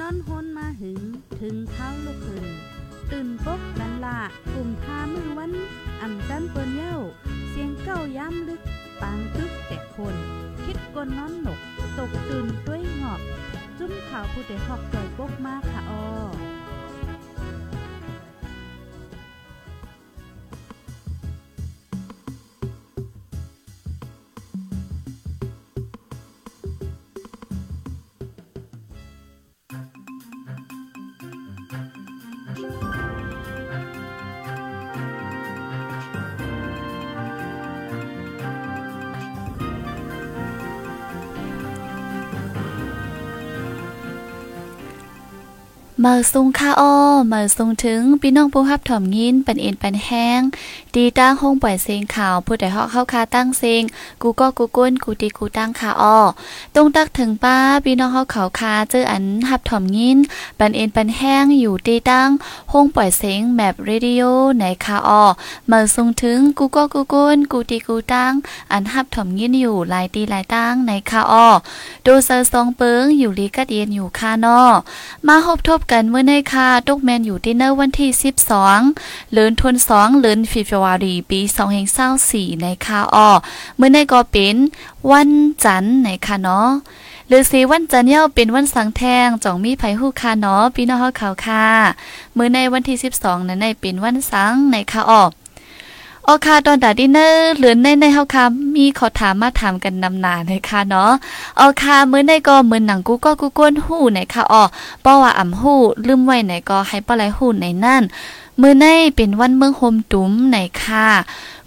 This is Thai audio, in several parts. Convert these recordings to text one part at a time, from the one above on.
นอนฮนมาหึง ถึงเท้าลูกขึ้น ตื่นปกกันละกลุ่มทามือวันอ่ำจันเปิ้นเย้า เสียงเก้าย้ำลึก ปางตึกแต่คน คิดกนนอนหนก ตกตื่นด้วยหงอบ จุ้มข่าวผู้เด็กหอกใจปกมากค่ะออ มาซุงค่าอ้อมาซุงถึงพี่น้องผู้ฮับถ่อมยินเปันเอ็นเปันแห้ง ดีตั้งห้องปล่อยเสียงข่าวผู้ใดฮอกเข้าคาตั้งเสียงกูก็กูก้นกูตีกูตั้งค่าอ้อตรงตักถึงป้าพี่น้องเขาเขาคาเจออันฮับถ่อมยินเปันเอ็นเปันแห้งอยู่ดีตั้งห้องปล่อยเสียงแมปเรดิโอในค่าอ้อมาซุงถึงกูก็กูก้นกูตีกูตั้งอันฮับถ่อมยินอยู่หลายตีหลายตั้งในค่าอ้อดูเซอร์ซองเปิงอยู่ลีกัดเย็นอยู่ค่านอมาพบทบกันเมื่อในคาตุกแมนอยู่ที่เนวันที่ 12เลือนทวน2เลือนฟีฟวารีปี2024ในคาออเมื่อในก็เป็นวันจันทร์ในค่ะเนาะหรือสีวันจันทร์เย้าเป็นวันสังแทงจ่องมีไผฮู้คาเนาะพี่น้องเฮาขาค่ะเมื่อในวันที่ 12 นั้นในเป็นวันสังในคาออก ออคาตอนดาดินเนอร์หรือในในเฮาคามีขอถามมาถามกันนำหนาในค่ะเนาะออคามื้อในก็มื้อหนังกูก็กูก้นหู้ในค่ะอ้อป้อว่าอ่ำหู้ลืมไว้ไหนก็ให้ป้อไหลหู้ในนั่นมื้อในเป็นวันเมืองโฮมตุ้มในค่ะ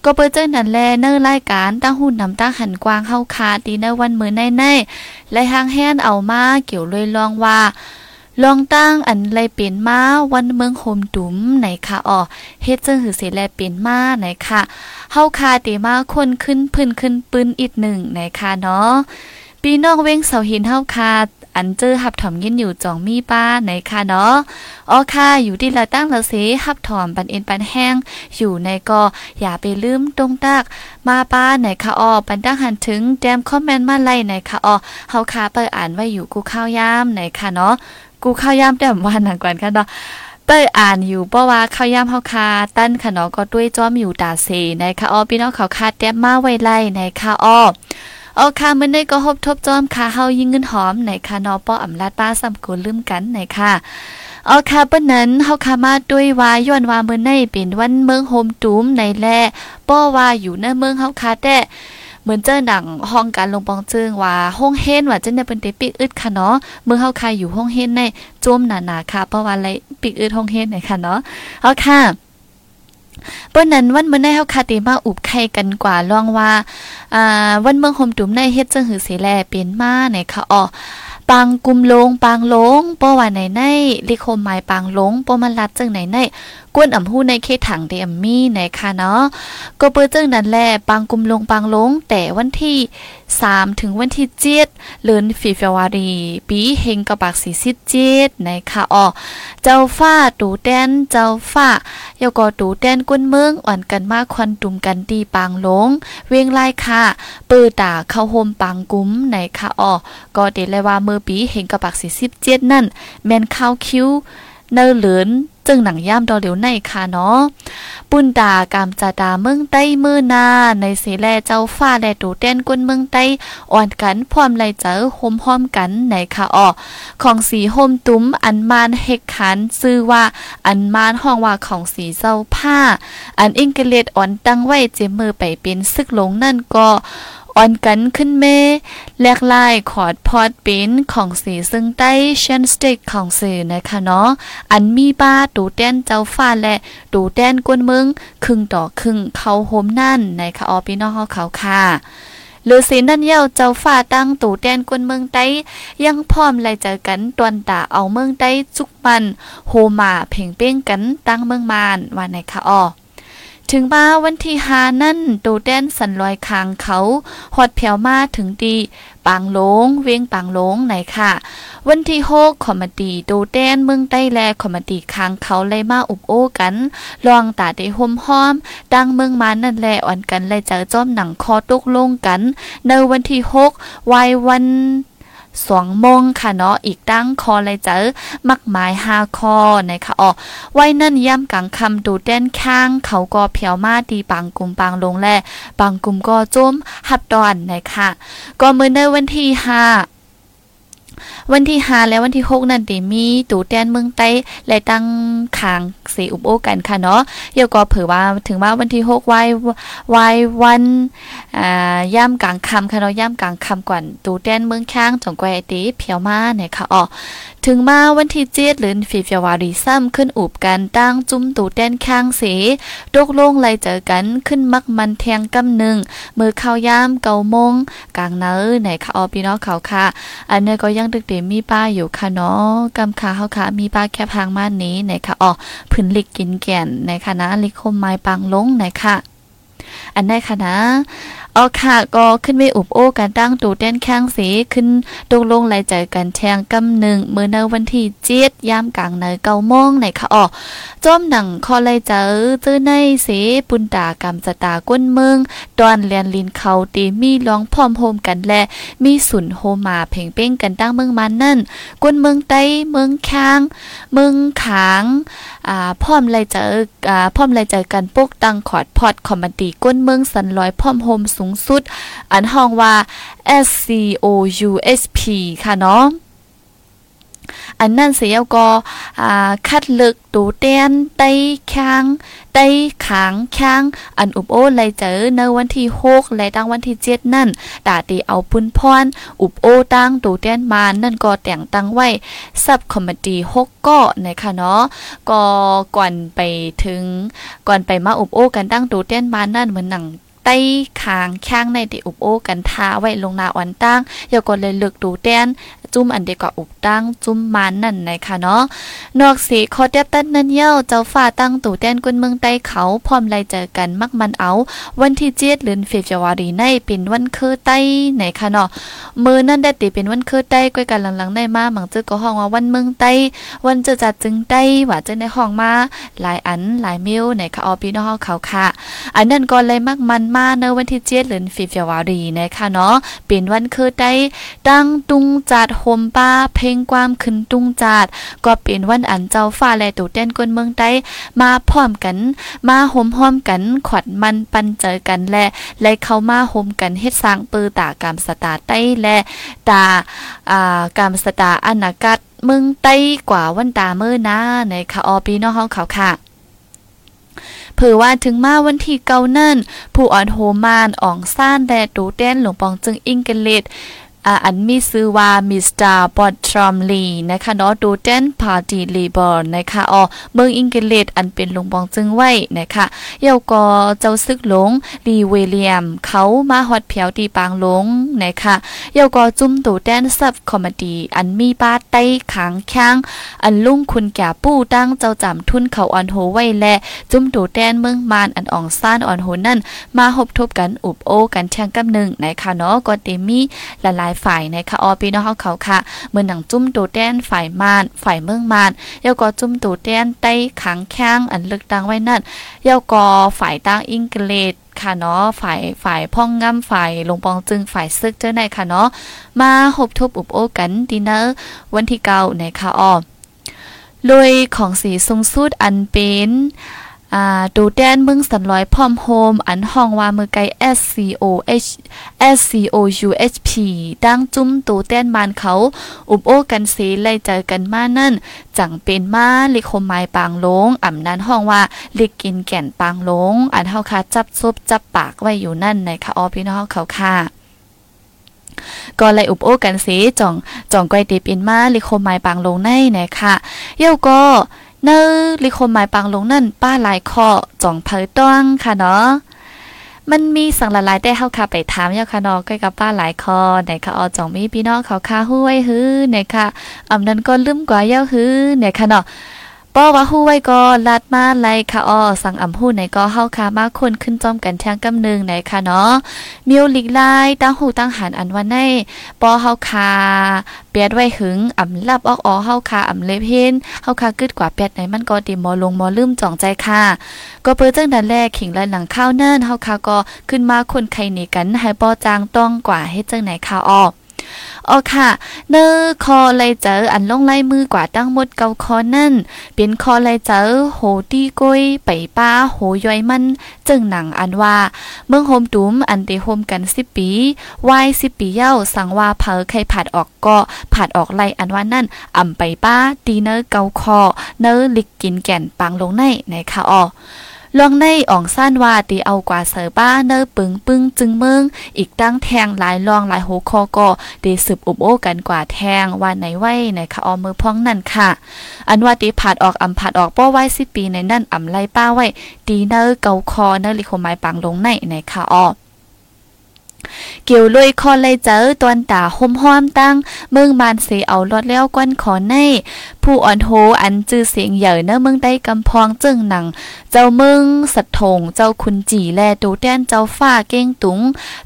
ก็เปิดเจอนั่นแลเนอร์รายการตั้งหุ่นนำตั้งหันกวางเฮาคาดีในวันมื้อในในและทางแฮนเอามาเกี่ยวเลยลองว่า ลองตั้งอันไรเป็นมาวันเมืองโฮมดุมไหนค่ะอ๋อเฮ็ดจึงหือเสแลเป็นมาไหนค่ะเฮาคาเตมาคนขึ้นพื้นขึ้นปืนอีกหนึ่งไหนค่ะเนาะปีนอกเว้งเสาหินเฮาคาอันเจอหับถอมยินอยู่จองมีป้าไหนค่ะเนาะอ๋อค่ะอยู่ที่ละตั้งละเสหับถอมปันเอ็นปันแห้ง อยู่ในก็อย่าไปลืมตรงตัก มาป้าไหนค่ะอ๋อปันตั้งหันถึงแดมคอมเมนต์มาไล่ไหนค่ะอ๋อเฮาคาเปิดอ่านไว้อยู่กูข้าวยามไหนค่ะเนาะ กูข้าวยามแต่วันหนังกวนค่ะเนาะเต้ยอ่านอยู่เพราะว่าข้าวยามเฮาคาตั้นค่ะเนาะก็ด้วยจ้อมอยู่ตาเซในคะอ้อพี่น้องเขาคาแต้มมาไว้ไล่ในคะอ้อเอาค่ะมื้อนี้ก็ฮบทบจอมค่ะเฮายิงเงินหอมในค่ะนาะป้ออำลาดป้าซ้ำกูลืมกันในค่ะเอาค่ะเปิ้นนั้นเฮาคามาด้วยว่าย้อนว่ามื้อนี้เป็นวันเมืองโฮมตูมในแลป้อว่าอยู่ในเมืองเฮาคาแต่ เหมือนเจอหนังห้องการลงปองจึงว่าห้องเฮนว่าจะได้เป็นเตปิกอึดค่ะเนาะเมื่อเฮาใครอยู่ห้องเฮนในจมหนาๆค่ะเพราะว่าอะไรปิกอึดห้องเฮนไหนค่ะเนาะเอาค่ะเปิ้นนั้นวันเมื่อในเฮาคาติมาอุบไข่กันกว่าลองว่าอ่าวันเมืองโฮมตุ่มในเฮ็ดจังหือเสแลเป็นมาไหนค่ะอ๋อ ปังกุมลงปางลงป้อว่าไหนในลิโคมหมายปางลงป้อมันลัดจึงไหนในกวนอ่ำหู้ในเคถังเดมมี่ไหนค่ะเนาะก็เปิดจึงนั้นแหละปังกุมลงปางลงแต่วันที่ 3 ถึงวันที่7เดือนฟีเฟวารีปีเฮงกระบาก47ในค่ะอ๋อเจ้าฟ้าตูแดนเจ้าฟ้ายก็ตูแดนก้นเมืองอ่อนกันมากควันตุ่มกันตีปางลง เวียงไล่ค่ะปิดตาเข้าโฮมปางกุ้มในค่ะอ๋อก็เดเลยว่าเมื่อปีเฮงกระบาก47นั่นแมนข้าวคิ้วเนอเหลือน จึงหนังย่ามดอเหลียวในค่ะเนาะปุ้นดากามจาดาเมืองใต้มือนาในเสแลเจ้าฟ้าและตูเต้นก้นเมืองใต้อ่อนกันพร้อมไลเจอโฮมพร้อมกันในค่ะออของสีโฮมตุ้มอันมานเฮกขันซื้อว่าอันมานห้องว่าของสีเจ้าผ้า อันอิงเกเลตอ่อนตั้งไว้เจมือไปเป็นซึกหลงนั่นก็ อ่อนกันขึ้นเมแลกลายขอดพอดเป็นของสีซึ่งใต้เชนสติกของสื่อนะคะเนาะอันมีบ้าตูแต้นเจ้าฟ้าและตูแต้นกวนเมืองครึ่งต่อครึ่งเขาโฮมนั่นนะคะออพี่น้องเขาเขาค่ะหรือสีนั่นเย้าเจ้าฟ้าตั้งตูแต้นกวนเมืองใต้ยังพร้อมไล่เจอกันตวนตาเอาเมืองใต้จุกมันโฮมาเพ่งเป้งกันตั้งเมืองมานว่าไหนคะออ ถึงมาวันที่หานั่นตูแดนสันลอยคางเขาหอดแผ่วมาถึงดีปางหลง เวียงปางหลงไหนค่ะ วันที่หกคอมดีตูแดนเมืองใต้แลคอมดีคางเขาเลยมาอุบโอ้กันลองตาได้ห่มห้อม ดังเมืองมานั่นแลอ่อนกันเลยเจอจ้อมหนังคอตกลงกัน ในวันที่หกวัยวัน สองมงค่ะเนาะอีกตั้งคอเลยเจอมักหมายห้าคอนะคะอ๋อไว้นั่นย่ำกลางคำดูแด้นข้าง เขาก็เพียวมาดีปังกลุ่มปังลงแลปังกลุ่มก็จุ้มหับดอนนะคะก็เมื่อในวันที่ห้า วันที่5และวันที่6นั่นดิมีตู่แตนเมืองใต้และตั้งขางสีอุบโอกันค่ะเนาะเดี๋ยวก็เผยว่าถึงว่าวันที่6วายวายวันอ่าย่ำกลางค่ำค่ะเนาะย่ำกลางค่ำก่อนตู่แตนเมืองข้างจงกวยตีเพียวมาเนี่ยค่ะอ๋อ ถึงมาวันที่เจ็ดหรือฟีฟีวารีซ้ำขึ้นอุบกันตั้งจุ้มตูแตนข้างเสดกโล่งไลเจอกันขึ้นมักมันแทงกำหนึ่งมือเข้าย่ามเกามงกลางเนื้อไหนค่ะอ๋อพี่น้องเขาค่ะ อันนี้ก็ยังดึกเดมีป้าอยู่ค่ะเนาะกำคาเฮาค่ะมีป้าแค่พางม่านนี้ไหนค่ะอ๋อพื้นลิกกินแก่นในค่ะนะลิคมไม้ปังลงไหนค่ะอันได้ค่ะนะ เอาค่ะก็ขึ้นไม่อุบโอ้การตั้งตูเต้นแข้งสีขึ้นตกลงไหลใจกันแทงกำหนึ่งเมื่อในวันที่เจ็ดยามกลางในเกาโมงในค่ะอ๋อจอมหนังคอไหลเจอเจอในสีปุนตากำสตาก้นเมืองดอนเลียนลินเขาตีมีร้องพร้อมโฮมกันและมีสุนโฮมาเพ่งเป้งกันตั้งเมืองมันนั่นก้นเมืองใต้เมืองค้างเมืองขางอ่าพร้อมไหลเจออ่าพร้อมไหลเจอกันปกตั้งขอดพอดคอมมดีก้นเมืองสันลอยพร้อมโฮมสูสูงสุด อันห้องว่า SCOUSP ค่ะเนาะอันนั่นเสียก็คัดเลึกตูเตียนไต้ค้างไต้ขางค้างอันอุบโอไลเจอในวันที่6และตั้งวันที่7นั่นตาตีเอาปุ้นพรอุบโอตั้งตูเตียนมานั่นก็แต่งตั้งไว้ซับคอมเมดี้6ก็นะคะเนาะก็ก่อนไปถึงก่อนไปมาอุบโอกันตั้งตูเตียนมานั่นเหมือนหนัง ใต้คางข้างในติอุบโอกันทาไว้ลงนาอ่อนตั้งอย่าก็เลยเลือกดูแตน จุ่มอันเดียวก็อุบตั้งจุ่มมันนั่นนะคะเนาะนอกสีคอเตียบตันนั่นเย้าเจ้าฟ้าตั้งตู่แตนกุนเมืองใต้เขาพร้อมไล่เจอกันมักมันเอา วันที่เจ็ดเดือนเฟบรวารีในเป็นวันคือใต้ไหนคะเนาะมือนั่นได้ติเป็นวันคือใต้ก้อยกันหลังๆได้มาหมังจื้อก็ห้องว่าวันเมืองใต้วันจะจัดจึงใต้ว่าจะในห้องมาหลายอันหลายมิวไหนคะออพี่น้องเขาค่ะ อันนั้นก็เลยมักมันมาในวันที่เจ็ดเดือนเฟบรวารีนะคะเนาะเป็นวันคือใต้ตั้งตุงจัดโฮมป้า เพลงความขึ้นตุงจาด ก็เป็นวันอันเจ้าฟ้าและตูเต้นกนเมืองใต้มาพร้อมกัน มาโฮมห้อมกันขวัดมันปันเจอกันและและเข้ามาโฮมกันเฮ็ดสร้างปือตากามสตาใต้และตาอ่ากามสตาอนากัดเมืองใต้กว่าวันตาเมื่อนาในคาออปีน้องเขาเขาค่ะเผื่อว่าถึงมาวันที่เกานั่น ผู้อ่อนโฮมานอ่องซ่านและตูเต้นหลวงปองจึงอิงเกเลต อันมีซื้อว่ามิสเตอร์บอทรัมลีนะคะเนาะดูเจนพาร์ตี้ลีบอร์นะคะอ๋อเมืองอังกฤษอันเป็นลงบองจึงไว้นะคะเยาก็เจ้าซึกหลงลีเวเลียม เขามาฮอดเพียวตีปางหลงนะคะเยาก็จุ่มตูแดนซับคอมเมดี้อันมีป้าไต้ขางแข้งอันลุงคุณแก่ปู้ตั้งเจ้าจำทุนเขาอ่อนโหไว้และ จุ่มตูแดนเมืองมานอันอ่องซ่านอ่อนโหนั่นมาหบทบกันอุบโอกันแทงกับหนึ่งนะคะเนาะก็เตมีหลายายฝ่ายนะคะออพี่น้องเขาค่ะเมื่อหนังจุ้มตูแต้นฝ่ายมานฝ่ายเมืองมานเยาก็จุ้มตูแต้นใต้ขังแข้งอันลึกตังไว้นั่นเยาก็ฝ่ายตั้งอังกฤษค่ะเนาะฝ่ายฝ่ายพ่องงำฝ่ายลงปองจึงฝ่ายซึกเจ้าในค่ะเนาะมาหบทบอุบโอกันดินเนอร์วันที่เก้าในค่ะออโดยของสีทรงสุดอันเป็น อ่าดูแดนเมืองสันลอยพร้อมโฮม อันห้องว่ามือไก SCOH SCOUHP ดังจุ้มตูแดนมานเขา อุบโอกันสีไล่เจอกันมานั่น จังเป็นมาลิคมไม้ปางลงอ่ำนั้นห้องว่าลิกกินแก่นปางลง อันเฮาคาจับซุบจับปากไว้อยู่นั่นในค่ะออพี่น้องเขาค่ะก็เลยอุบโอกันสีจ่องจ่องไกวตีปินมาลิคมไม้ปางลงในนะคะเย้าก็ เนอลิคมหมายปังลงนั่นป้าหลายข้อจ่องเผยต้องค่ะเนาะมันมีสังละลายได้เฮาค่ะไปถามยาค่ะเนาะใกล้กับป้าหลายคอไหนค่ะออจ่องมีพี่น้องเขาค่าห้วยฮื้อไหนค่ะอำนั้นก็ลืมกว่าเย้าฮื้อไหนค่ะเนาะ ป้อว่าฮู้ไว้ก็ลัดมาไลค่ะอ้อสั่งอำฮู้ไหนก็เฮาค่ะมาคนขึ้นจอมกันแทงกำนึงไหนค่ะเนาะมิวลิกไล่ตั้งหูตั้งหันอันวันในป้อเฮาค่ะเปียดไว้หึงอำลับออกออเฮาค่ะอำเล็บเห็นเฮาค่ะกึดกว่าเปียดไหนมันก็ติมอลงมอลืมจ่องใจค่ะ ก็เปิ้จังดันแรกขิงและหลังข้าวเนิ่นเฮาค่ะก็ขึ้นมาคนไข่นี่กันให้ป้อจางต้องกว่าเฮ็ดจังไหนค่ะอ้อ อ๋อค่ะ เนอคอไลเจออันลงไล่มือกว่าตั้งหมดเกาคอนั่น เป็นคอไลเจอโหตีก้อยไปป้าโหย่อยมัน จึงหนังอันว่า เมืองโฮมตุ้มอันเตโฮมกันสิปีวายสิปีเย้าสังว่าเพอใครผัดออกก็ผัดออกไล่อันว่านั่นอ่ำไปป้าตีเนอเกาคอ เนอลิกกินแก่นปังลงในในค่ะอ๋อ ลองในอ่องซ่านว่าตีเอากว่าเสือบ้าเนอปึงปึงจึงเมืองอีกตั้งแทงหลายลองหลายโหคอก็ตีสืบอุบโอกันกว่าแทงว่าไหนไหว้ในคะออมมือพ้องนั่นค่ะ อันว่าตีผาดออกอำผาดออกป้อไว้สิปีในนั่นอำไล่ป้าไว้ตีเนอเกาคอเนอลิโคไม้ปังลงในในคะออเกี่ยวลุยคอเลยเจอตอนตาห่มห้อมตั้งเมืองมานเสเอาลอดแล้วก้นขอใน ผู้อ่อนโหอันจื้อเสียงใหญ่เนเมืองได้กำพองจึงหนัง เจ้าเมืองสัตถงเจ้าคุณจีแลตูแตนเจ้าฟ้าเก้งตุง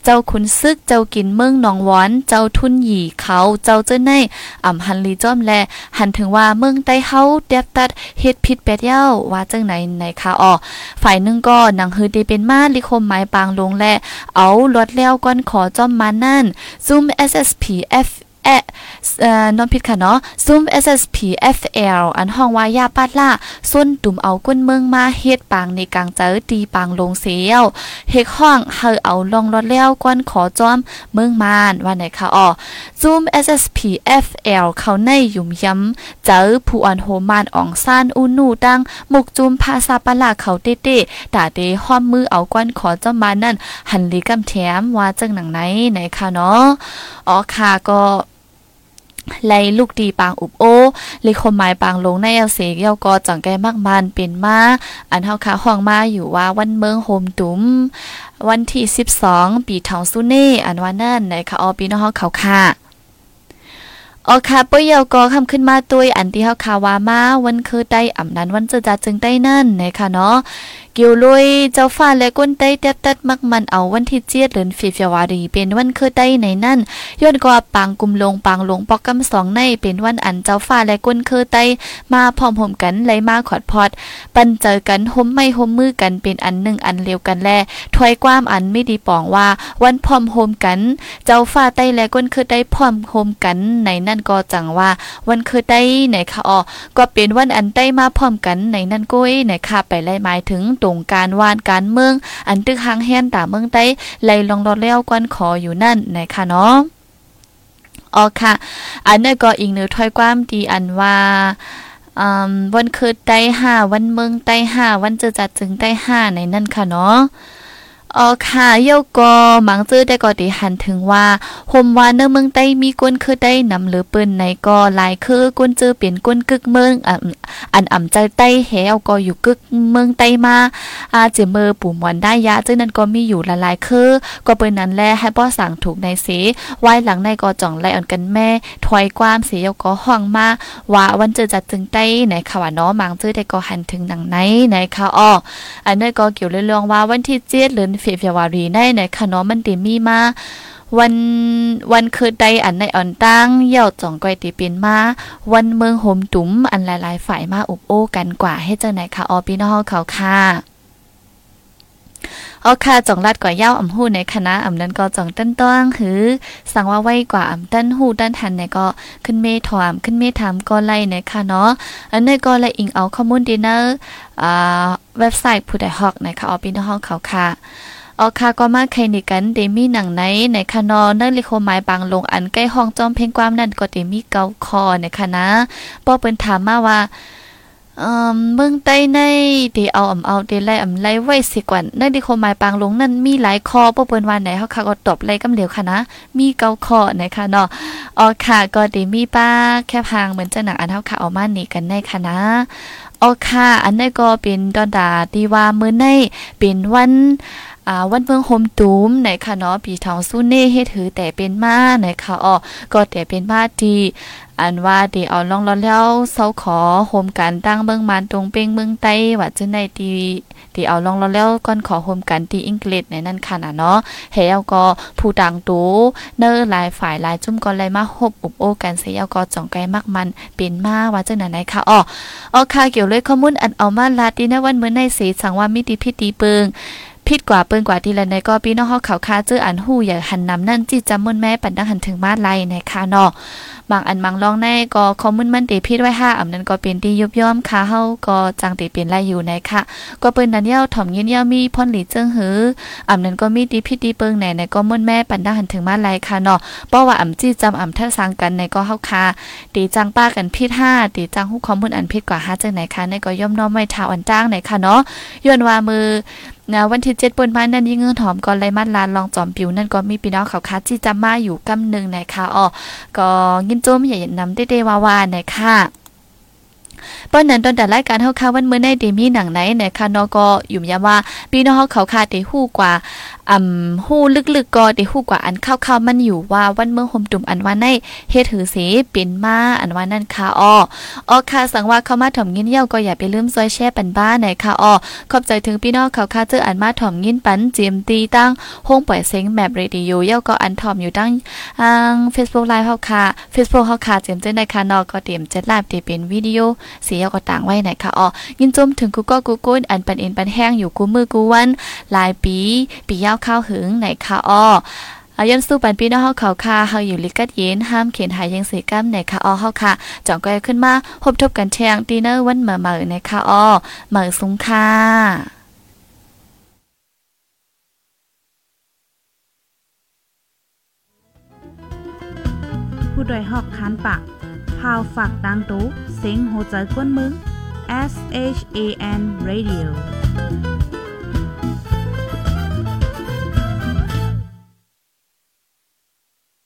เจ้าคุณซึกเจ้ากินเมืองหนองวอน เจ้าทุนหยีเขาเจ้าเจ้าในอ่ำหันลีจ้อมแลหันถึงว่าเมืองใต้เฮาเด็บตัดเฮ็ดผิดแปดเย้าว่าจังไหนในคะออฝ่ายหนึ่งก็หนังฮือดีเป็นมาลิคมหมายปางลงแลเอาลดแล้วก้อนขอจอมมานั่น Zoom SSP F เอ่อนอนผิดค่ะเนาะ Zoom SSP FL อันห้องว่ายาปัดล่าส้นตุ่มเอาก้นเมืองมาเฮ็ดปางในกลางเจอตีปางลงเสียวเฮกห้องเฮาเอาลองรถแล้วก้นขอจอมเมืองมานว่าไหนคะอ๋อ Zoom SSP FL เขาในยุ่มย้ำเจอผู้อันโหมานอ่องซ่านอุนูดังหมุกจุมภาษาปะลาเขาเต้เต้ตาเตห้อมมือเอาก้นขอจอมมานั่นหันลีกำแถมว่าจังหนังไหนไหนคะเนาะอ๋อค่ะก็ ไลลูกดีปางอุบโอลิคมหมายปางลงในเอลเสเกี่ยวก็จังแกมากมันเป็นมาอันเฮาคาห้องมาอยู่ว่าวันเมืองโฮมตุ้มวันที่ 12 ปีทองสุเน่อันว่านั่นในค่ะออปีน้องเขาค่ะออค่ะปุ้ยเยาก็คำขึ้นมาตัวอันที่เฮาคาวามาวันคือได้อ่ำนั้นวันจะจัดจึงได้นั่นนะคะเนาะ เกี่ยวลุยเจ้าฟ้าและก้นไต้เต็ดตัดมักมันเอาวันที่เจียดเดือนฟีฟวารีเป็นวันคือไต้ในนั่นย้อนก็ปางกุมลงปางลงปอกกำสองในเป็นวันอันเจ้าฟ้าและก้นคือไต้มาพร้อมห่มกันไหลมาขอดพอด ปันเจอกันห่มไม่ห่มมือกันเป็นอันหนึ่งอันเร็วกันแลถอยความอันไม่ดีปองว่า วันพร้อมห่มกัน เจ้าฟ้าไต้และก้นคือไต้พร้อมห่มกันในนั่นก็จังว่า วันคือไต้ไหนคะอ๋อก็เป็นวันอันไต้มาพร้อมกันในนั่นก้อยไหนค่ะไปไล่หมายถึงตรงการวานการเมือง อันตึกหางแฮนตาเมืองใต้ไล่ลองรอดแล้วกวนขออยู่นั่นนะคะเนาะอ๋อค่ะ อันนี้ก็อีกหนึ่งถ้อยความดีอันว่าวันคือใต้ห้าวันเมืองใต้ห้าวันเจอจัดจึงใต้ห้าในนั่นค่ะเนาะ อ๋อค่ะเยาก็มังจื้อได้ก็ด้หันถึงว่าโฮมว่าเนเมืองใต้มีก้นคือได้นำหรือปืนในก็หลายคือก้นจื้อเป็นก้นกึกเมืองอันอ่ำใจใต้แหวก็อยู่กึกเมืองใต้มาอาเจเมอปู่หมอนได้ยะจึงนั้นก็มีอยู่หลายๆคือก็เปิ้นนั้นแลให้ป้อสั่งถูกในเสไว้หลังในก็จ่องไล่อ่อนกันแม่ถอยความเสียก็ห้องมาว่าวันเจอจัดจึงใต้ไหนค่ะว่าเนาะมังจื้อได้ก็หันถึงหนังไหนไหนค่ะอ้ออันนี้ก็เกี่ยวเรื่องว่าวันที่7หรือเฟฟวารีในในขนมมันติมีมาวันวันคือใดอันในอ่อนตั้งเย่าจ่องก้อยตีปินมา วันเมืองโฮมตุ้มอันหลายๆ ฝ่ายมาอุบโอ้กันกว่าให้เจ้าไหนค่ะออพี่น้องเขาค่ะ เอาค่ะจองลัดกว่าเย้าอ่ำหู้ในคณะอ่ำนั้นก็จองตั้นต้องหือ สั่งว่าไว้กว่าอ่ำตั้นหู้ตั้นทันเนี่ยก็ขึ้นเมถอมขึ้นเมถามก็ไล่ในค่ะเนาะอันนี้ก็เลยอิงเอาข้อมูลดีเนอร์อ่าเว็บไซต์ผู้ใดฮอกนะคะออพี่น้องเขาค่ะออคาก็มาใครนิกันเดมีหนังไหนในคานอเนลิโคหมายบางลงอันใกล้ห้องจอมเพลงความนั่นก็เดมีเกาคอในคณะป้อเปิ้นถามมาว่า เอ่อเมืองใต้ในที่เอาอ่ำเอาเดไลอำไลไว้สิกว่าในดิโคหมายปางลงนั่นมีหลายคอป้อเปิ้นว่าไหนเฮาค่ะก็ตอบไลกำเหลียวค่ะนะ มีเกาคอนะคะเนาะอ๋อค่ะก็เดมีป้าแค่พางเหมือนจังหนังอันเฮาค่ะเอามานี่กันในค่ะนะอ๋อค่ะอันนี้ก็เป็นดอนดาที่ว่ามื้อในเป็นวันวันเมืองโฮมตูมในค่ะเนาะปีทองสู้เน่เฮ็ดถือแต่เป็นมาในค่ะอ๋อก็แต่เป็นมาที่ อันว่าดีเอาลองรอแล้วเซาขอโฮมกันตั้งเมืองมันตรงเป้งเมืองใต้ว่าจังได๋ตีที่เอาลองรอแล้วก่อนขอโฮมกันที่อังกฤษในนั้นค่ะนะเนาะเฮาก็ผู้ต่างตูเนอหลายฝ่ายหลายจุ่มก็เลยมาฮบอุบโอกันเสียก็จ่องไกลมักมันเป็นมาว่าจังไหนค่ะอ๋ออ๋อค่ะเกี่ยวเลยข้อมูลอันเอามาลาดีนะวันเมื่อในเสีสังว่ามีดีพิธีเปิง ผิดกว่าเปิ้นกว่าที่ละในก็พี่น้องเฮาเขาคาเจออันหู้อย่าหันนำนั่นจิจำมุ่นแม่ปันดังหันถึงมาไล่นคะเนาะบางอันบางลองในก็คอมมุ่นมันเตพิดไว้5อำนั้นก็เป็นที่ยุบย่อมค่ะเฮาก็จังเตเป็นไลอยู่ในคะก็เปิ้นนั้นเย้าถ่อมยินเย้ามีพ่นหลีเจิงหืออำนั้นก็มีดีพิดดีเปิงไหนในก็มุ่นแม่ปันดังหันถึงมาไลค่ะเนาะเพราะว่าอำจี้จำอำท่าสางกันในก็เฮาคาตีจังป้ากันพิด5ตีจังฮู้คอมมุ่นอันพิดกว่า5จังไหนค่ะในก็ย่อมน้อมไม่ท้าอันจ้างไหนค่ะเนาะย้อนว่ามือ นะวันที่เจ็ดปนมานั่นยิ่งเงินหอมก่อนไรมัดลานลองจอมผิวนั่นก็มีพี่น้องเขาคัดที่จามาอยู่กำหนึ่งนะคะอ๋อก็ยินโจมอย่านํเด้ๆวาๆนะคะ ป้อนนั้นตอนแต่รายการเฮาค่ะวันเมื้อในได้มีหนังไหนนะคะนาะก็อยู่ยาว่าพี่น้องเฮาเขาค่ะได้ฮู้กว่าอ่ำฮู้ลึกๆก็ได้ฮู้กว่าอันคร่าวๆมันอยู่ว่าวันเมื่อห่มตุ่มอันว่าในเฮ็ดหือเสเป็นมาอันว่านั่นค่ะอ้ออ้อค่ะสังว่าเข้ามาถ่อมยินเย้าก็อย่าไปลืมซอยแชร์ปันบ้านไหนค่ะอ้อขอบใจถึงพี่น้องเขาค่ะเจออันมาถ่อมยินปันจิมตีตั้งห้องปล่อยเสียงแมปเรดิโอเย้าก็อันถ่อมอยู่ตั้งอ่าง Facebook Live เฮาค่ะ Facebook เฮาค่ะจิมเจ้ในค่ะนาะก็เตรียมเจ็ดไลฟ์เป็นวิดีโอเสียก็ต่างไว้ไหนค่ะอ้อยินจมถึงกูก็กูกุ้นอันปันเอ็นปันแห้งอยู่กูมือกูวันหลายปี ปียาวข้าวหึงไหนค่ะอ้ออายันสู้ปันปีน้องเฮาเขาค่ะเฮาอยู่ลิกัดเย็นห้ามเขียนหายยังสีกัมในค่ะอ้อเฮาค่ะจ่องก็ขึ้นมาพบทบกันแทงดีเนอร์วันเหม่อเหม่อในค่ะอ้อเหม่อสุงค่ะผู้ดยหอกคานปาก พาวฝากดังตู้เซ็งโหใจกวนมึง S H A N Radio